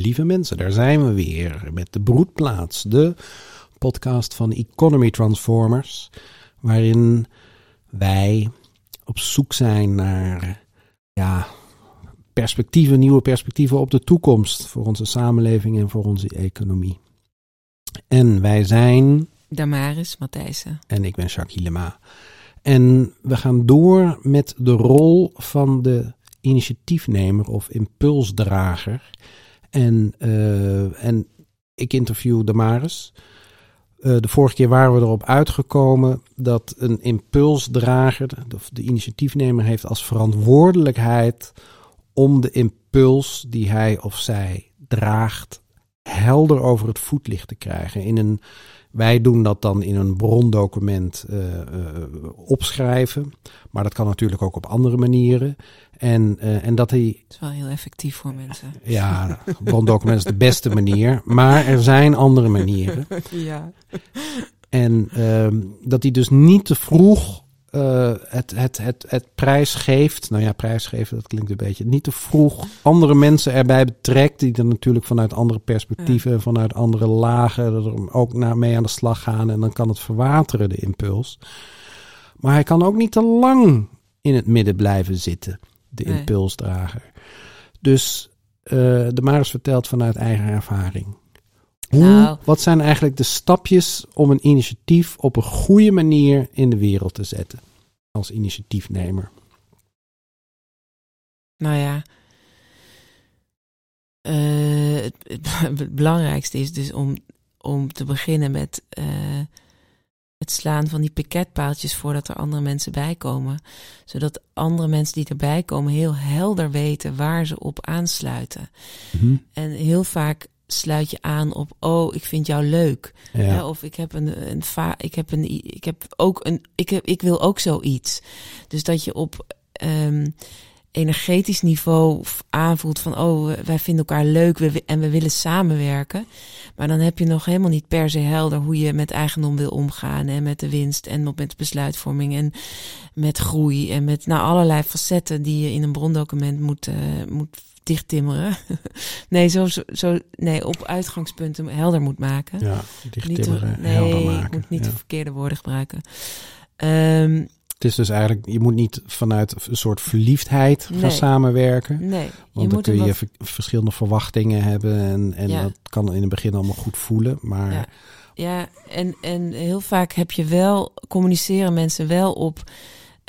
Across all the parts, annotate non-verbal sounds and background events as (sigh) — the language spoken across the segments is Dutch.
Lieve mensen, daar zijn we weer met de Broedplaats, de podcast van Economy Transformers, waarin wij op zoek zijn naar ja, perspectieven, nieuwe perspectieven op de toekomst voor onze samenleving en voor onze economie. En wij zijn. Damaris Matthijssen. En ik ben Jacques Hilema. En we gaan door met de rol van de initiatiefnemer of impulsdrager. En, uh, en ik interview Damaris. Uh, de vorige keer waren we erop uitgekomen dat een impulsdrager, de, de initiatiefnemer, heeft als verantwoordelijkheid om de impuls die hij of zij draagt helder over het voetlicht te krijgen. In een, wij doen dat dan in een brondocument uh, uh, opschrijven, maar dat kan natuurlijk ook op andere manieren. En, uh, en dat hij. Het is wel heel effectief voor mensen. Ja, brondocument is de beste manier, maar er zijn andere manieren. (laughs) Ja. En ehm, dat hij dus niet te vroeg uh, het, het, het, het prijs geeft. Nou ja, prijsgeven, dat klinkt een beetje. Niet te vroeg andere mensen erbij betrekt. Die er natuurlijk vanuit andere perspectieven, ja. vanuit andere lagen er ook naar mee aan de slag gaan. En dan kan het verwateren, de impuls. Maar hij kan ook niet te lang in het midden blijven zitten, de nee. impulsdrager. Dus uh, de Maris vertelt vanuit eigen ervaring. Hoe, nou. Wat zijn eigenlijk de stapjes om een initiatief op een goede manier in de wereld te zetten als initiatiefnemer? Nou ja, uh, het, (laughs) het, belangrijkste is dus om, om te beginnen met uh, het slaan van die piketpaaltjes voordat er andere mensen bij komen. Zodat andere mensen die erbij komen heel helder weten waar ze op aansluiten. Mm -hmm. En heel vaak sluit je aan op oh ik vind jou leuk. Ja. Ja, of ik heb een, een va ik heb een ik heb ook een ik heb ik wil ook zoiets. Dus dat je op um, energetisch niveau aanvoelt van oh wij vinden elkaar leuk we, en we willen samenwerken. Maar dan heb je nog helemaal niet per se helder hoe je met eigendom wil omgaan en met de winst en met besluitvorming en met groei en met nou allerlei facetten die je in een brondocument moet uh, moet dichttimmeren. (laughs) nee, zo, zo, nee, op uitgangspunten helder moet maken. Ja, dichttimmeren, nee, helder maken. Ik moet niet ja. de verkeerde woorden gebruiken. Um, het is dus eigenlijk, je moet niet vanuit een soort verliefdheid gaan nee. samenwerken. Nee. Want dan kun je wat... verschillende verwachtingen hebben en, en ja. dat kan in het begin allemaal goed voelen. Maar ja, ja en, en heel vaak heb je wel, communiceren mensen wel op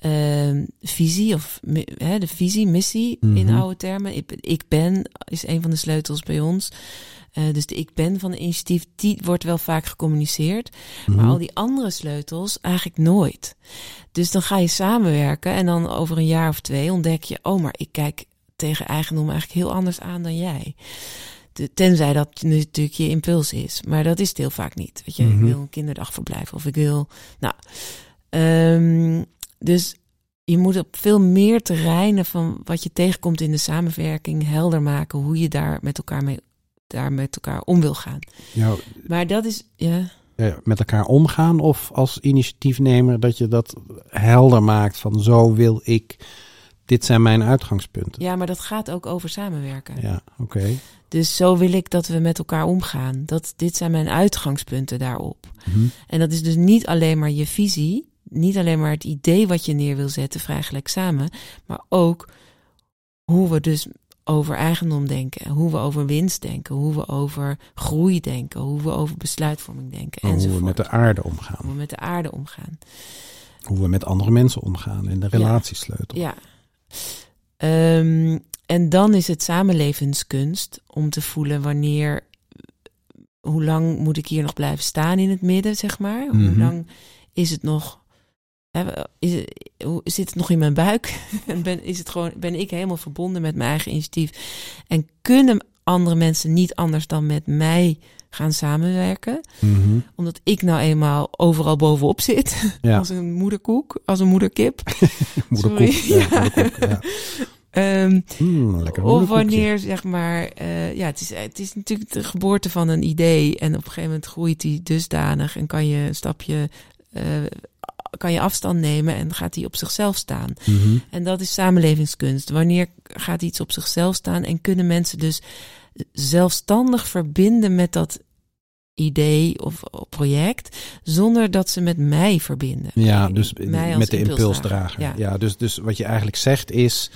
uh, visie of hè, de visie, missie mm -hmm. in oude termen. Ik, ik, ben is een van de sleutels bij ons. Uh, dus de ik ben van de initiatief, die wordt wel vaak gecommuniceerd. Mm -hmm. Maar al die andere sleutels eigenlijk nooit. Dus dan ga je samenwerken en dan over een jaar of twee ontdek je, oh maar ik kijk tegen eigendom eigenlijk heel anders aan dan jij. Tenzij dat natuurlijk je impuls is. Maar dat is het heel vaak niet. Weet je, mm -hmm. ik wil een kinderdagverblijf of ik wil. Nou, um, dus je moet op veel meer terreinen van wat je tegenkomt in de samenwerking helder maken hoe je daar met elkaar mee daar met elkaar om wil gaan. Ja, maar dat is ja. ja. Met elkaar omgaan of als initiatiefnemer dat je dat helder maakt van zo wil ik. Dit zijn mijn uitgangspunten. Ja, maar dat gaat ook over samenwerken. Ja, oké. Okay. Dus zo wil ik dat we met elkaar omgaan. Dat, dit zijn mijn uitgangspunten daarop. Mm -hmm. En dat is dus niet alleen maar je visie, niet alleen maar het idee wat je neer wil zetten, vrij gelijk samen, maar ook hoe we dus over eigendom denken, hoe we over winst denken, hoe we over groei denken, hoe we over besluitvorming denken. Hoe enzovoort. we met de aarde omgaan. Hoe we met de aarde omgaan. Hoe we met andere mensen omgaan en de relatiesleutel. Ja. ja. Um, en dan is het samenlevenskunst om te voelen wanneer, hoe lang moet ik hier nog blijven staan in het midden, zeg maar? Hoe mm -hmm. lang is het nog is zit het nog in mijn buik? (laughs) ben, is het gewoon, ben ik helemaal verbonden met mijn eigen initiatief? En kunnen andere mensen niet anders dan met mij gaan samenwerken? Mhm. Omdat ik nou eenmaal overal bovenop zit. (laughs) Ja. Als een moederkoek, als een moederkip. (laughs) moederkoek, ja, moederkoek, ja. Um, mm, of wanneer, zeg maar, uh, ja, het is, het is natuurlijk de geboorte van een idee. En op een gegeven moment groeit die dusdanig en kan je een stapje uh, kan je afstand nemen en gaat die op zichzelf staan. Mm -hmm. En dat is samenlevingskunst. Wanneer gaat iets op zichzelf staan en kunnen mensen dus zelfstandig verbinden met dat idee of project, zonder dat ze met mij verbinden. Ja, dus Mij als met de impulsdrager. impulsdrager. Ja, Ja. dus, dus wat je eigenlijk zegt is.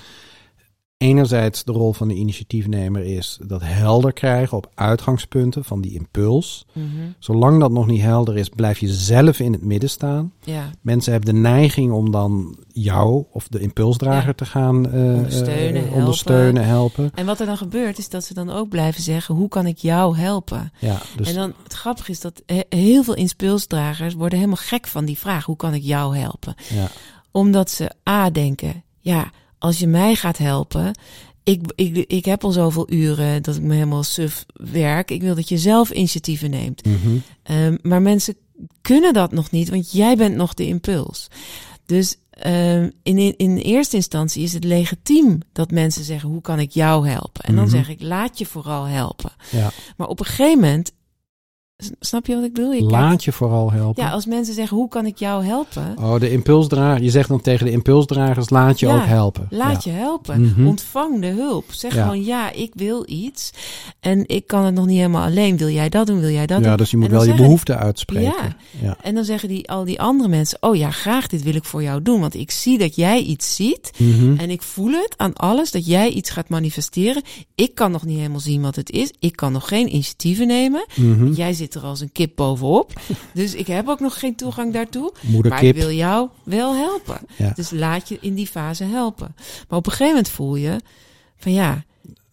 Enerzijds de rol van de initiatiefnemer is dat helder krijgen op uitgangspunten van die impuls. Mhm. Zolang dat nog niet helder is, blijf je zelf in het midden staan. Ja, Mensen hebben de neiging om dan jou of de impulsdrager Ja. te gaan eh, Ondersteunen, eh, helpen. ondersteunen, helpen. en wat er dan gebeurt is dat ze dan ook blijven zeggen: hoe kan ik jou helpen? Ja, dus en dan het grappige is dat he- heel veel impulsdragers worden helemaal gek van die vraag: hoe kan ik jou helpen? ja, Omdat ze A denken, ja, als je mij gaat helpen, ik, ik, ik heb al zoveel uren dat ik me helemaal suf werk. Ik wil dat je zelf initiatieven neemt. mhm, Ehm, maar mensen kunnen dat nog niet, want jij bent nog de impuls. Dus ehm, in, in, in eerste instantie is het legitiem dat mensen zeggen: hoe kan ik jou helpen? En dan Mhm. zeg ik: laat je vooral helpen. ja. Maar op een gegeven moment, snap je wat ik bedoel? Je kijkt- Laat je vooral helpen. ja, als mensen zeggen: hoe kan ik jou helpen? Oh, de impulsdrager. Je zegt dan tegen de impulsdragers: laat je Ja, ook helpen. Laat ja. je helpen. Mhm. Ontvang de hulp. Zeg Ja. gewoon ja, ik wil iets. En ik kan het nog niet helemaal alleen. Wil jij dat doen? Wil jij dat Ja, doen? dus je moet wel je behoefte uitspreken. Ja. ja. En dan zeggen die, al die andere mensen: Oh ja, graag, dit wil ik voor jou doen. Want ik zie dat jij iets ziet. Mhm. En ik voel het aan alles dat jij iets gaat manifesteren. Ik kan nog niet helemaal zien wat het is. Ik kan nog geen initiatieven nemen. Mhm. Jij zit er als een kip bovenop. (laughs) dus ik heb ook nog geen toegang daartoe. Maar Moederkip. ik wil jou wel helpen. Ja. Dus laat je in die fase helpen. Maar op een gegeven moment voel je van ja,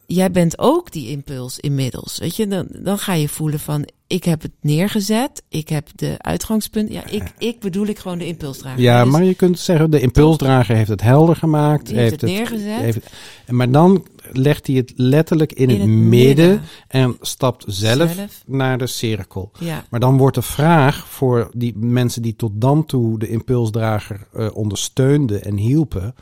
jij bent ook die impuls inmiddels. Weet je, dan, dan ga je voelen van ik heb het neergezet. Ik heb de uitgangspunt. Ja, ik, ik bedoel ik gewoon de impulsdrager. Ja, Dus maar je kunt zeggen, de impulsdrager heeft het helder gemaakt. Die heeft het neergezet. heeft- maar dan legt hij het letterlijk in, in het, midden, midden. en stapt zelf, Zelf. naar de cirkel. Ja, Maar dan wordt de vraag voor die mensen die tot dan toe de impulsdrager eh, ondersteunden en hielpen.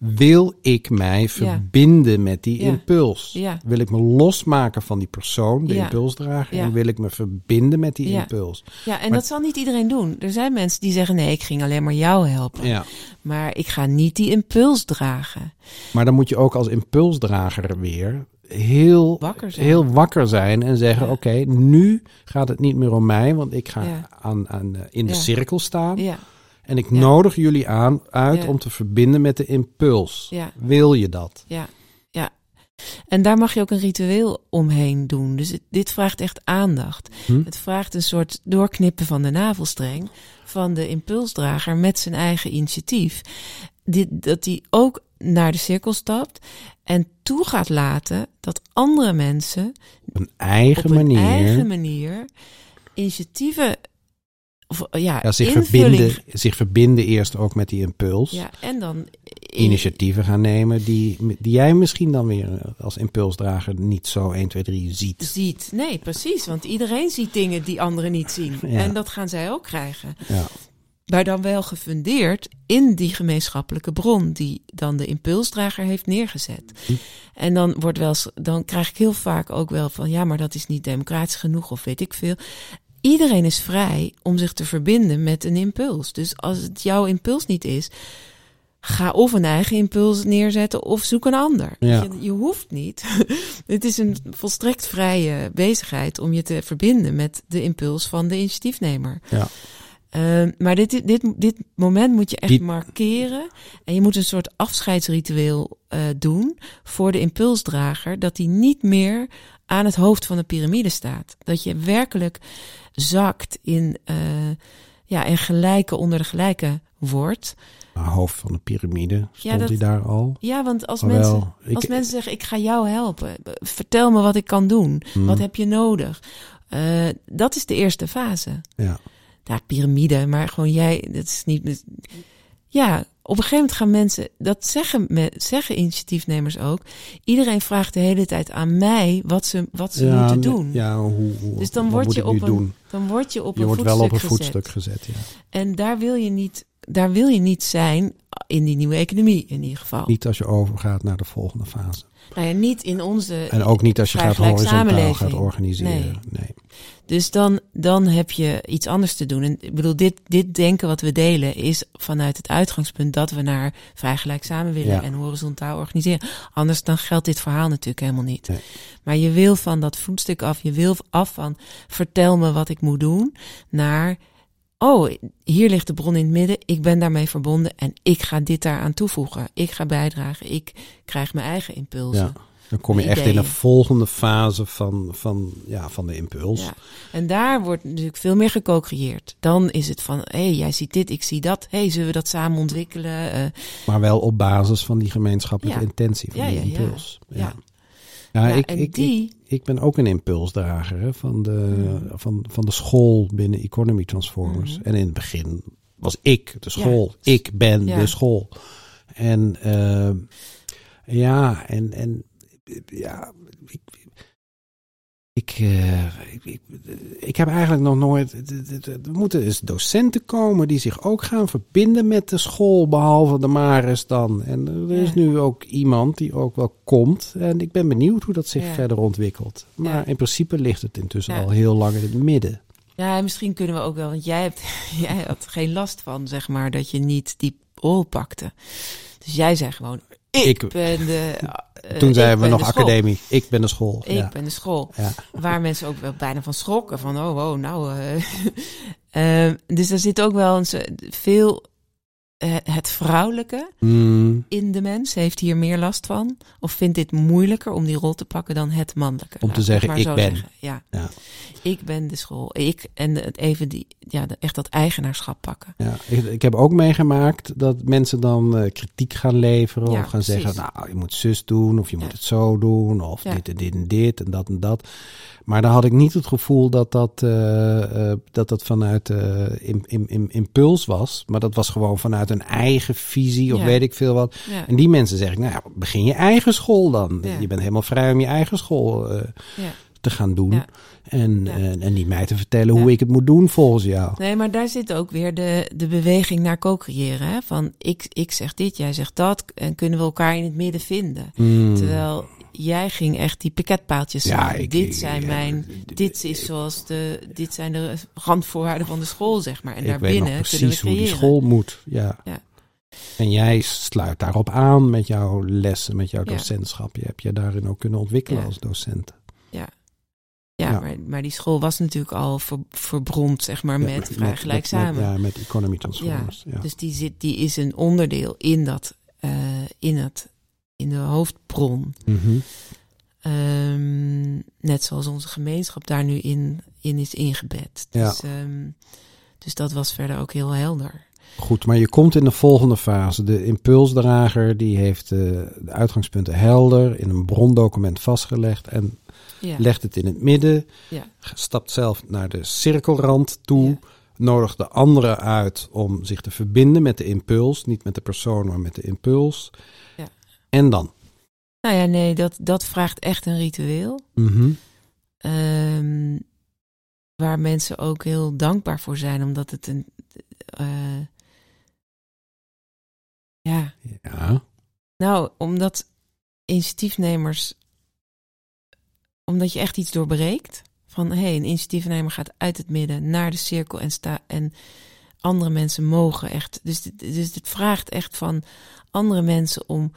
Wil ik mij verbinden met die Ja. impuls? Ja. Wil ik me losmaken van die persoon, de impulsdrager? Ja. En wil ik me verbinden met die impuls? ja en Maar- dat zal niet iedereen doen. Er zijn mensen die zeggen nee, ik ging alleen maar jou helpen. Ja. Maar ik ga niet die impuls dragen. Maar dan moet je ook als impulsdrager weer heel Wakker zijn. heel wakker zijn en zeggen: Ja. Oké, nu gaat het niet meer om mij, want ik ga Ja. aan, aan, eh, in de Ja. cirkel staan. En ik Ja. nodig jullie aan uit Ja. om te verbinden met de impuls. ja. Wil je dat? Ja, ja. En daar mag je ook een ritueel omheen doen. Dus het- dit vraagt echt aandacht. Hm? Het vraagt een soort doorknippen van de navelstreng van de impulsdrager met zijn eigen initiatief. Dit, dat hij ook naar de cirkel stapt en toe gaat laten dat andere mensen Op een eigen op een manier eigen manier initiatieven, of, ja, ja, zich, invulling- verbinden, zich verbinden eerst ook met die impuls. Ja, en dan Initiatieven gaan nemen die, die jij misschien dan weer als impulsdrager niet zo 1, 2, 3 ziet. ziet. Nee, precies. Want iedereen ziet dingen die anderen niet zien. Ja. En dat gaan zij ook krijgen. Ja. Maar dan wel gefundeerd in die gemeenschappelijke bron die dan de impulsdrager heeft neergezet. Hm. En dan wordt wel, dan krijg ik heel vaak ook wel van ja, maar dat is niet democratisch genoeg of weet ik veel. Iedereen is vrij om zich te verbinden met een impuls. Dus als het jouw impuls niet is, ga of een eigen impuls neerzetten of zoek een ander. Ja. Je, je hoeft niet. (laughs) Het is een volstrekt vrije bezigheid om je te verbinden met de impuls van de initiatiefnemer. Ja. Ehm, maar dit, dit, dit moment moet je echt Die- markeren. En je moet een soort afscheidsritueel eh, doen voor de impulsdrager. Dat hij niet meer aan het hoofd van de piramide staat. Dat je werkelijk zakt in, eh, ja, in gelijke onder de gelijke wordt. Maar hoofd van de piramide, stond dat- hij daar al? Ja, want als, mensen, ik- als mensen zeggen, ik ga jou helpen. Vertel me wat ik kan doen. Hmm. Wat heb je nodig? Eh, dat is de eerste fase. Ja. Ja, piramide, maar gewoon jij, dat is niet... Ja, op een gegeven moment gaan mensen, dat zeggen, zeggen initiatiefnemers ook. Iedereen vraagt de hele tijd aan mij wat ze, wat ze ja, moeten doen. Ja, hoe, hoe, Dus dan word moet je op een doen? Dan word je op Je een wordt voetstuk wel op een gezet. voetstuk gezet, ja. En daar wil je niet, daar wil je niet zijn in die nieuwe economie in ieder geval. Niet als je overgaat naar de volgende fase. Nou ja, niet in onze. En ook niet als je gaat horizontaal gaat organiseren. Nee. Nee. Dus dan, dan heb je iets anders te doen. En ik bedoel, dit, dit denken wat we delen is vanuit het uitgangspunt dat we naar vrijgelijk samen willen Ja. en horizontaal organiseren. Anders dan geldt dit verhaal natuurlijk helemaal niet. Nee. Maar je wil van dat voetstuk af, je wil af van vertel me wat ik moet doen, naar oh, hier ligt de bron in het midden, ik ben daarmee verbonden en ik ga dit daaraan toevoegen. Ik ga bijdragen, ik krijg mijn eigen impulsen. Ja. Dan kom je echt in een volgende fase van, van, ja, van de impuls. Ja. En daar wordt natuurlijk veel meer gecocreëerd. Dan is het van, hé, hey, jij ziet dit, ik zie dat. Hé, hey, zullen we dat samen ontwikkelen? Eh, Maar wel op basis van die gemeenschappelijke Ja. intentie, van Ja, die impuls. Ja. Ja. Ik, en ik, ik, die, ik ben ook een impulsdrager hè, van, de, Mm. van, van de school binnen Economy Transformers. Mhm. En in het begin was ik de school. Ik ben Ja. de school. En eh, ja, en, en ja, ik, ik, eh, ik, ik, ik heb eigenlijk nog nooit. Er moeten dus docenten komen die zich ook gaan verbinden met de school, behalve de Maris dan. En er is Ja. nu ook iemand die ook wel komt. En ik ben benieuwd hoe dat zich Ja. verder ontwikkelt. Maar Ja. in principe ligt het intussen al heel lang in het midden. ja, en misschien kunnen we ook wel, want jij, hebt, (laughs) jij had geen last van, zeg maar, dat je niet die rol pakte. Dus jij zei gewoon, ik, Ik- ben de... eh, Toen zeiden we nog academie. Ik ben de school. Ik ja. ben de school. Ja. Waar mensen ook wel bijna van schrokken. Van, oh, oh nou. eh. (laughs) Eh, dus er zit ook wel een, veel het vrouwelijke Mm, in de mens. Heeft hier meer last van? Of vindt dit moeilijker om die rol te pakken dan het mannelijke? Om te zeggen, ik ben. zeggen. Ja. Ja. Ik ben de school. Ik en het even die, ja, echt dat eigenaarschap pakken. Ja, ik, ik heb ook meegemaakt dat mensen dan eh, kritiek gaan leveren. Ja, of gaan precies. zeggen, nou, je moet zus doen. Of je moet het zo doen. Of dit en dit en dit en dat en dat. Maar dan had ik niet het gevoel dat dat, eh, eh, dat, dat vanuit eh, im, im, im- impuls was. Maar dat was gewoon vanuit een eigen visie of Ja. weet ik veel wat. Ja. En die mensen zeggen, nou ja, begin je eigen school dan. Je bent helemaal vrij om je eigen school eh, te gaan doen. Ja. En, Ja. en, en niet mij te vertellen hoe ik het moet doen volgens jou. Nee, maar daar zit ook weer de, de beweging naar co-creëren. hè? Van ik, ik zeg dit, jij zegt dat. En kunnen we elkaar in het midden vinden. Hmm. Terwijl jij ging echt die piketpaaltjes Ja, ik- dit zijn ja, mijn, dit is zoals de, dit zijn de randvoorwaarden van de school, zeg maar. En ik weet daarbinnen nog kunnen we precies hoe die school moet. Ja. Ja. En jij sluit daarop aan met jouw lessen, met jouw docentschap. Je hebt je daarin ook kunnen ontwikkelen als docent. Ja, Ja. Maar, maar die school was natuurlijk al ver, zeg maar, Ja, met, vrij gelijk met- samen. ja, met Economy Transformers. Ja. Dus die, zit, die is een onderdeel in dat, eh, in het, in de hoofdbron. Mhm. Ehm, net zoals onze gemeenschap daar nu in, in is ingebed. Ja. Dus, ehm, dus dat was verder ook heel helder. Goed, maar je komt in de volgende fase. De impulsdrager die heeft eh, de uitgangspunten helder in een brondocument vastgelegd en Ja. legt het in het midden. Ja. Stapt zelf naar de cirkelrand toe. Ja. Nodigt de anderen uit om zich te verbinden met de impuls. Niet met de persoon, maar met de impuls. En dan? Nou ja, nee, dat, dat vraagt echt een ritueel. Mhm. Ehm, waar mensen ook heel dankbaar voor zijn, omdat het een. eh, ja, Ja. nou, omdat initiatiefnemers. Omdat je echt iets doorbreekt. Van hé, hey, een initiatiefnemer gaat uit het midden naar de cirkel en sta. En andere mensen mogen echt. Dus, dus het vraagt echt van andere mensen om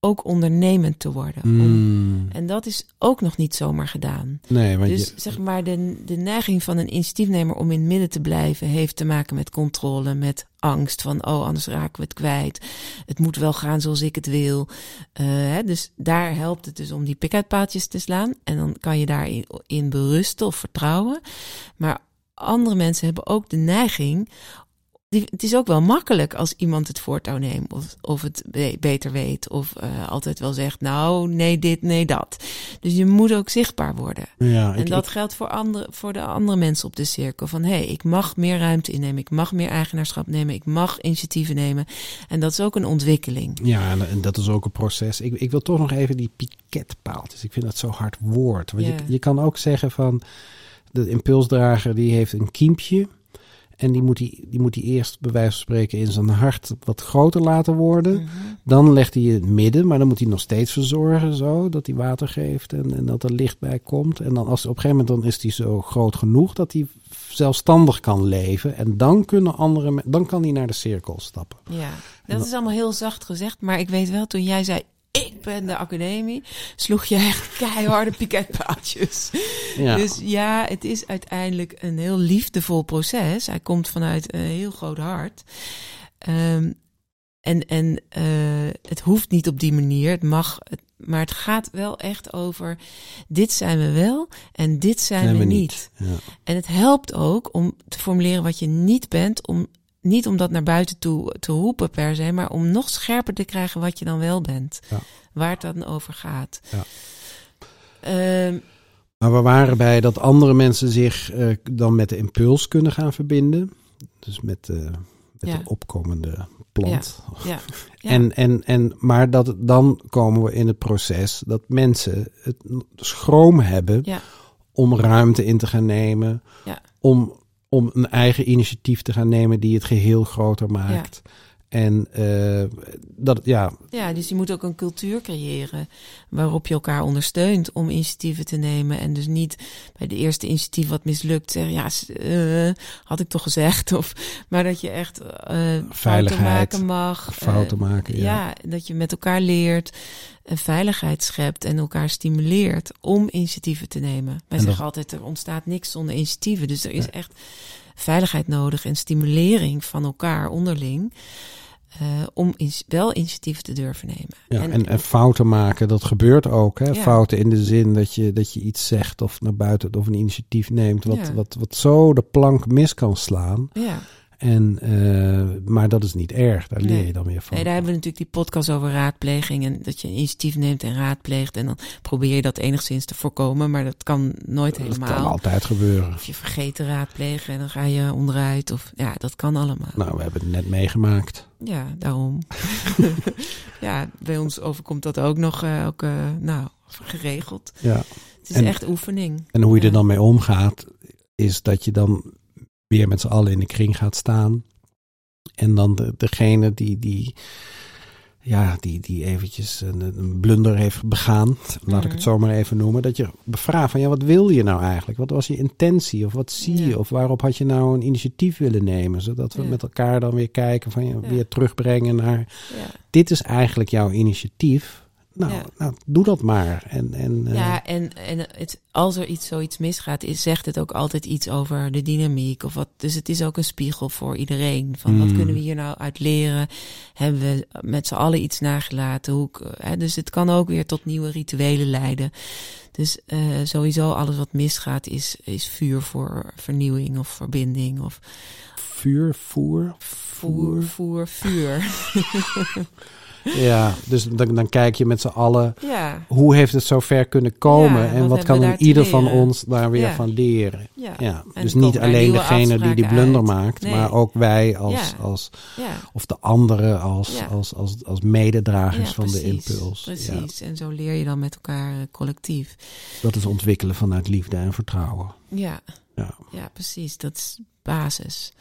ook ondernemend te worden. Om- Mm. en dat is ook nog niet zomaar gedaan. Nee, want Dus je, zeg maar, de, de neiging van een initiatiefnemer om in het midden te blijven, heeft te maken met controle, met angst van, oh, anders raken we het kwijt. Het moet wel gaan zoals ik het wil. Eh, hè, dus daar helpt het dus om die piketpaaltjes te slaan. En dan kan je daarin in berusten of vertrouwen. Maar andere mensen hebben ook de neiging. Het is ook wel makkelijk als iemand het voortouw neemt of, of het be- beter weet of eh, altijd wel zegt, nou, nee dit, nee dat. Dus je moet ook zichtbaar worden. ja, En ik, dat ik- geldt voor, andere, voor de andere mensen op de cirkel. Van hé, hey, ik mag meer ruimte innemen. Ik mag meer eigenaarschap nemen. Ik mag initiatieven nemen. En dat is ook een ontwikkeling. ja, en, en dat is ook een proces. Ik, ik wil toch nog even die piketpaaltjes. Ik vind dat zo hard woord. Want Ja. je, je kan ook zeggen van de impulsdrager die heeft een kiempje. En die moet hij, die moet hij eerst, bij wijze van spreken, in zijn hart wat groter laten worden. Mhm. Dan legt hij het midden, maar dan moet hij nog steeds verzorgen, zo, dat hij water geeft en, en dat er licht bij komt. En dan als, op een gegeven moment dan is hij zo groot genoeg dat hij zelfstandig kan leven. En dan, kunnen andere, dan kan hij naar de cirkel stappen. Ja, dat is allemaal heel zacht gezegd. Maar ik weet wel, toen jij zei, ik ben de academie, sloeg je echt keiharde piketpaaltjes. Ja, Dus ja, het is uiteindelijk een heel liefdevol proces. Hij komt vanuit een heel groot hart. Ehm, en en eh, het hoeft niet op die manier. Het mag, maar het gaat wel echt over: dit zijn we wel en dit zijn, we, we niet. niet. Ja. En het helpt ook om te formuleren wat je niet bent, om niet om dat naar buiten toe te roepen per se, maar om nog scherper te krijgen wat je dan wel bent. Ja. Waar het dan over gaat. Ja. Ehm, Maar we waren bij dat andere mensen zich eh, dan met de impuls kunnen gaan verbinden. Dus met, eh, met Ja. de opkomende plant. ja. ja. (laughs) En, en, en, maar dat, dan komen we in het proces dat mensen het schroom hebben om ruimte in te gaan nemen. Ja. Om, om een eigen initiatief te gaan nemen die het geheel groter maakt. En eh, dat, ja, Ja, dus je moet ook een cultuur creëren waarop je elkaar ondersteunt om initiatieven te nemen. En dus niet bij de eerste initiatief wat mislukt zeggen, ja, eh, had ik toch gezegd. Of, maar dat je echt eh fouten Veiligheid, maken mag. fouten maken. Ja. ja, dat je met elkaar leert, een veiligheid schept en elkaar stimuleert om initiatieven te nemen. Wij En zeggen altijd, er ontstaat niks zonder initiatieven. Dus er is echt veiligheid nodig en stimulering van elkaar onderling. eh, om ins- wel initiatieven te durven nemen. Ja, en, en, fouten maken, dat gebeurt ook. Hè? Ja. Fouten in de zin dat je, dat je iets zegt of naar buiten of een initiatief neemt wat, Ja. wat, wat zo de plank mis kan slaan. ja. En, eh, maar dat is niet erg, daar leer Nee. je dan weer van. Nee, daar hebben we natuurlijk die podcast over raadpleging. En dat je een initiatief neemt en raadpleegt. En dan probeer je dat enigszins te voorkomen. Maar dat kan nooit dat helemaal. kan altijd gebeuren. Of je vergeet te raadplegen en dan ga je onderuit. Of ja, dat kan allemaal. Nou, we hebben het net meegemaakt. Ja, daarom. (laughs) ja, bij ons overkomt dat ook nog eh, ook, eh, nou, geregeld. Ja. Het is En- echt oefening. En hoe je er dan mee omgaat, is dat je dan weer met z'n allen in de kring gaat staan. En dan de, degene die, die, ja, die, die eventjes een, een blunder heeft begaan, laat ik Mhm. het zo maar even noemen. Dat je bevraagt van, ja, wat wil je nou eigenlijk? Wat was je intentie? Of wat zie je? Ja. Of waarop had je nou een initiatief willen nemen? Zodat we Ja. met elkaar dan weer kijken van, ja, Ja. weer terugbrengen naar, dit is eigenlijk jouw initiatief. Nou, Ja. nou doe dat maar. En, en, eh, Ja, en, en het, als er iets zoiets misgaat, is, zegt het ook altijd iets over de dynamiek. Of wat, dus het is ook een spiegel voor iedereen. Van wat Mm. kunnen we hier nou uit leren? Hebben we met z'n allen iets nagelaten? Hoe, hè, dus het kan ook weer tot nieuwe rituelen leiden. Dus eh, sowieso alles wat misgaat is, is vuur voor vernieuwing of verbinding. Of vuur, voer. voer, voer, vuur. (laughs) (laughs) (laughs) Ja, dus dan, dan kijk je met z'n allen, ja, hoe heeft het zover kunnen komen? Ja, en wat kan ieder van ons daar weer Ja. van leren? ja, dus niet alleen degene die die blunder uit. maakt, Nee. maar ook wij als, als ja. of de anderen als, als, als, als mededragers van de impuls. Ja, Precies, en zo leer je dan met elkaar eh, collectief. dat is ontwikkelen vanuit liefde en vertrouwen. Ja, Ja. ja precies. Dat is basis.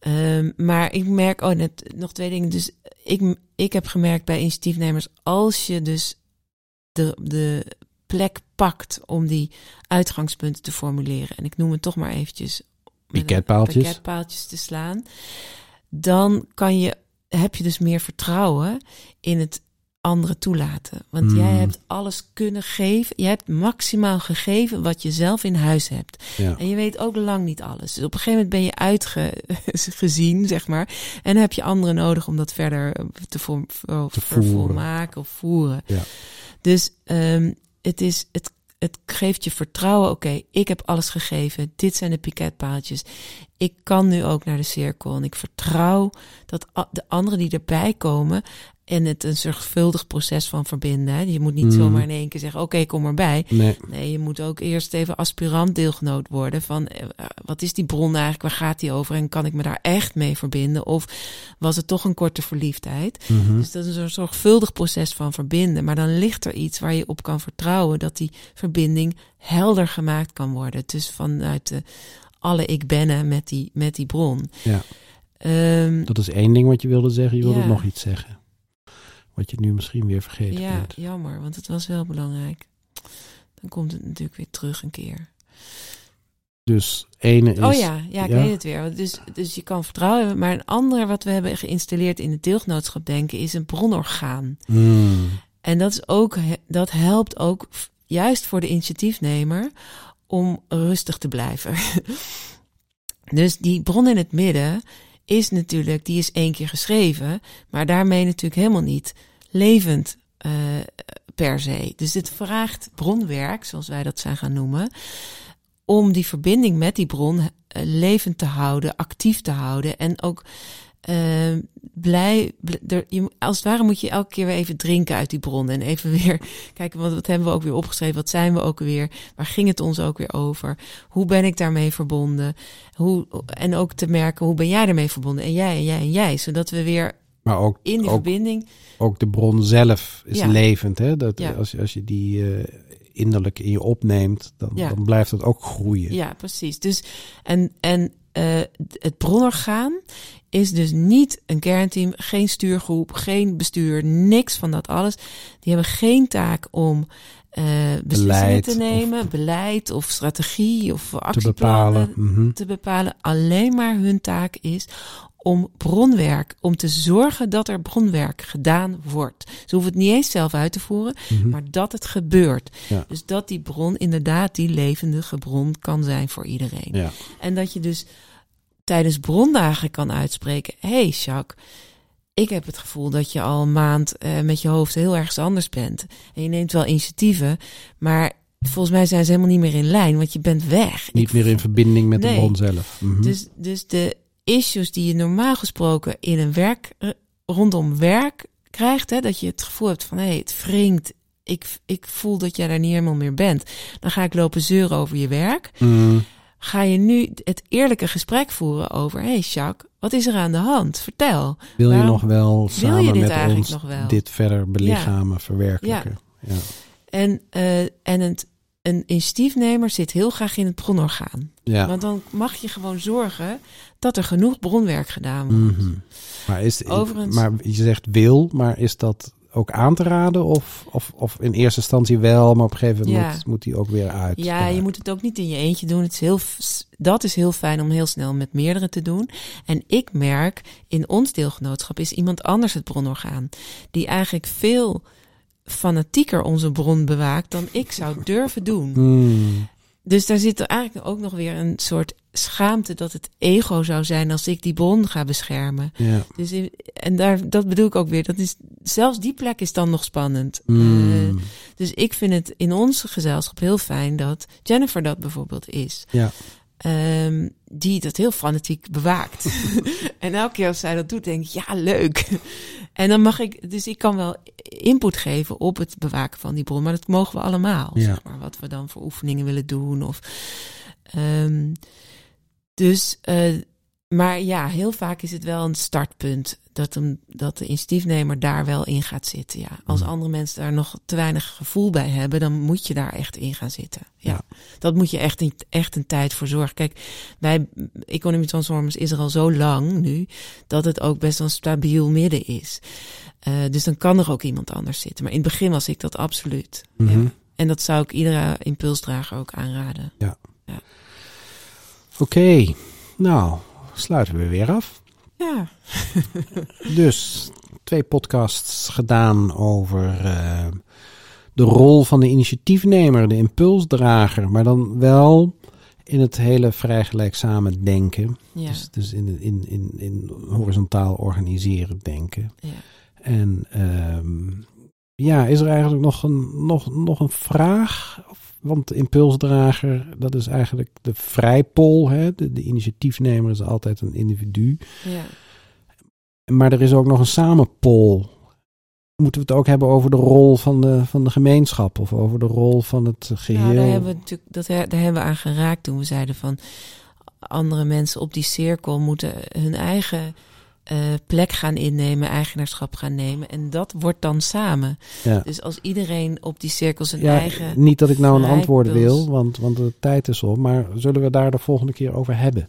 Ehm, maar ik merk, oh net nog twee dingen. Dus ik, ik heb gemerkt bij initiatiefnemers, als je dus de, de plek pakt om die uitgangspunten te formuleren. En ik noem het toch maar eventjes. Piketpaaltjes. Piketpaaltjes te slaan. Dan kan je, heb je dus meer vertrouwen in het anderen toelaten. Want Mm. jij hebt alles kunnen geven. Je hebt maximaal gegeven wat je zelf in huis hebt. Ja. En je weet ook lang niet alles. Dus op een gegeven moment ben je uitgezien, (laughs) zeg maar. En dan heb je anderen nodig om dat verder eh, te, vol- Te voeren. volmaken of voeren. Ja. Dus ehm, het, is, het, het geeft je vertrouwen. Oké, ik heb alles gegeven. Dit zijn de piketpaaltjes. Ik kan nu ook naar de cirkel. En ik vertrouw dat de anderen die erbij komen... en het een zorgvuldig proces van verbinden. Hè. Je moet niet Mm. zomaar in één keer zeggen... oké, kom erbij. Nee, Nee, je moet ook eerst even aspirant deelgenoot worden van eh, eh, wat is die bron eigenlijk, waar gaat die over en kan ik me daar echt mee verbinden of was het toch een korte verliefdheid? Mhm. Dus dat is een zorgvuldig proces van verbinden, maar dan ligt er iets waar je op kan vertrouwen dat die verbinding helder gemaakt kan worden. Dus vanuit de alle ik bennen met die, met die bron. Ja. Ehm, Dat is één ding wat je wilde zeggen. Je wilde Ja. nog iets zeggen. Wat je nu misschien weer vergeten ja, bent. jammer, want het was wel belangrijk. Dan komt het natuurlijk weer terug een keer. Dus ene is... oh ja, ja, ik ja. weet het weer. Dus, dus je kan vertrouwen. Maar een ander wat we hebben geïnstalleerd in het deelgenootschap denken is een bronorgaan. Hmm. En dat, is ook, dat helpt ook juist voor de initiatiefnemer om rustig te blijven. (laughs) dus die bron in het midden is natuurlijk, die is één keer geschreven, maar daarmee natuurlijk helemaal niet levend eh, per se. Dus dit vraagt bronwerk, zoals wij dat zijn gaan noemen, om die verbinding met die bron eh, levend te houden, actief te houden en ook eh, blij. als het ware moet je elke keer weer even drinken uit die bron en even weer (laughs) kijken wat, wat hebben we ook weer opgeschreven, wat zijn we ook weer, waar ging het ons ook weer over, hoe ben ik daarmee verbonden, hoe en ook te merken hoe ben jij daarmee verbonden en jij en jij en jij, zodat we weer Maar ook, in die ook, verbinding ook de bron zelf is Ja. levend. Hè? Dat, Ja. als, je- als je die eh, innerlijk in je opneemt, dan, Ja. dan blijft het ook groeien. Ja, precies. Dus en, en eh, het bronorgaan is dus niet een kernteam, geen stuurgroep, geen bestuur, niks van dat alles. Die hebben geen taak om eh beslissingen Beleid te nemen, of- beleid of strategie of te actieplannen bepalen. Mhm. te bepalen. Alleen maar hun taak is om bronwerk, om te zorgen dat er bronwerk gedaan wordt. Ze hoeven het niet eens zelf uit te voeren, Mhm. maar dat het gebeurt. Ja. Dus dat die bron inderdaad die levendige bron kan zijn voor iedereen. Ja. En dat je dus tijdens brondagen kan uitspreken: hé hey Jacques, ik heb het gevoel dat je al een maand eh, met je hoofd heel ergens anders bent. En je neemt wel initiatieven, maar volgens mij zijn ze helemaal niet meer in lijn, want je bent weg. Niet Ik meer in verbinding met Nee. de bron zelf. Mhm. dus, dus de issues die je normaal gesproken in een werk, eh, rondom werk krijgt, hè, dat je het gevoel hebt van hé, hey, het wringt. Ik, ik voel dat jij daar niet helemaal meer bent. Dan ga ik lopen zeuren over je werk. Mhm. Ga je nu het eerlijke gesprek voeren over: hé, hey, Jacques, wat is er aan de hand? Vertel. Wil je Waarom nog wel samen met ons nog wel? dit verder belichamen, verwerkelijken? Ja. En, eh, en het, een initiatiefnemer zit heel graag in het bronorgaan. Ja. Want dan mag je gewoon zorgen dat er genoeg bronwerk gedaan wordt. Mhm. Maar, is, Overigens- maar je zegt wil, maar is dat ook aan te raden? Of, of, of in eerste instantie wel, maar op een gegeven moment Ja. moet, moet die ook weer uit? Ja, je moet het ook niet in je eentje doen. Het is heel, dat is heel fijn om heel snel met meerdere te doen. En ik merk, in ons deelgenootschap is iemand anders het bronorgaan. Die eigenlijk veel fanatieker onze bron bewaakt dan ik zou durven doen. Hmm. Dus daar zit er eigenlijk ook nog weer een soort schaamte dat het ego zou zijn als ik die bron ga beschermen. Ja. Dus in- en daar, dat bedoel ik ook weer. Dat is, zelfs die plek is dan nog spannend. Hmm. Eh, dus ik vind het in ons gezelschap heel fijn dat Jennifer dat bijvoorbeeld is. ja. Ehm, die dat heel fanatiek bewaakt. (laughs) en elke keer als zij dat doet, denk ik, ja, leuk. en dan mag ik, dus ik kan wel input geven op het bewaken van die bron, maar dat mogen we allemaal. Ja. Zeg maar, wat we dan voor oefeningen willen doen. Of, ehm, dus, eh, maar ja, heel vaak is het wel een startpunt dat, hem, dat de initiatiefnemer daar wel in gaat zitten. Ja. Als Mhm. andere mensen daar nog te weinig gevoel bij hebben, dan moet je daar echt in gaan zitten. Ja, Ja. dat moet je echt, een- echt een tijd voor zorgen. Kijk, bij Economy Transformers is er al zo lang nu dat het ook best wel een stabiel midden is. Eh, dus dan kan er ook iemand anders zitten. Maar in het begin was ik dat absoluut. Mhm. Ja. En dat zou ik iedere impulsdrager ook aanraden. Oké, nou, sluiten we weer af. Ja, (laughs) Dus twee podcasts gedaan over eh, de rol van de initiatiefnemer, de impulsdrager, maar dan wel in het hele vrijgelijkzamen denken. ja, Dus, dus in, in, in, in horizontaal organiseren denken. ja. En ehm, ja, is er eigenlijk nog een, nog, nog een vraag? Want de impulsdrager, dat is eigenlijk de vrijpol. Hè? De, de initiatiefnemer is altijd een individu. ja. Maar er is ook nog een samenpol. Moeten we het ook hebben over de rol van de, van de gemeenschap of over de rol van het geheel? Nou, daar hebben we natuurlijk, dat, daar hebben we aan geraakt toen we zeiden van andere mensen op die cirkel moeten hun eigen eh, plek gaan innemen, eigenaarschap gaan nemen. En dat wordt dan samen. Ja. Dus als iedereen op die cirkel zijn Ja, eigen. niet dat ik nou een antwoord wil, want, want de tijd is op. Maar zullen we daar de volgende keer over hebben?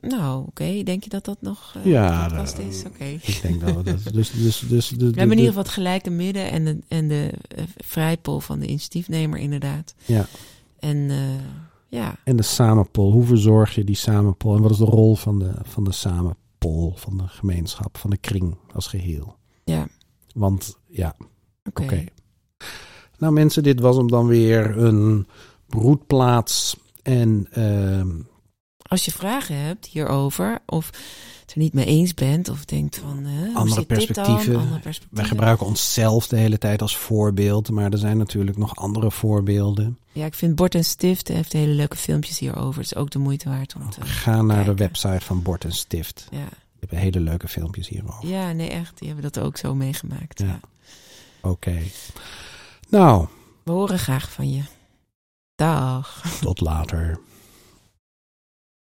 Nou, oké. Denk je dat dat nog eh Ja, dat- is? Oké. Ik denk dat we (laughs) dat... Dus, dus, dus, de, We hebben in de- ieder geval het gelijke midden en de, en de eh, vrijpol van de initiatiefnemer, inderdaad. Ja. En eh, ja, En de samenpol. Hoe verzorg je die samenpol? En wat is de rol van de, van de samenpol, van de gemeenschap, van de kring als geheel? ja, Want ja, oké. Nou mensen, dit was hem dan weer een broedplaats. En ehm, Als je vragen hebt hierover, of het er niet mee eens bent, of denkt van. Andere perspectieven. Andere wij gebruiken onszelf de hele tijd als voorbeeld. Maar er zijn natuurlijk nog andere voorbeelden. Ja, ik vind Bord en Stift heeft hele leuke filmpjes hierover. Het is ook de moeite waard om te. Ga naar de website van Bord en Stift. Ja. Je hebt hele leuke filmpjes hierover. ja, nee, echt. Die hebben dat ook zo meegemaakt. Ja. Ja. Oké. Nou, We horen graag van je. Dag. tot later.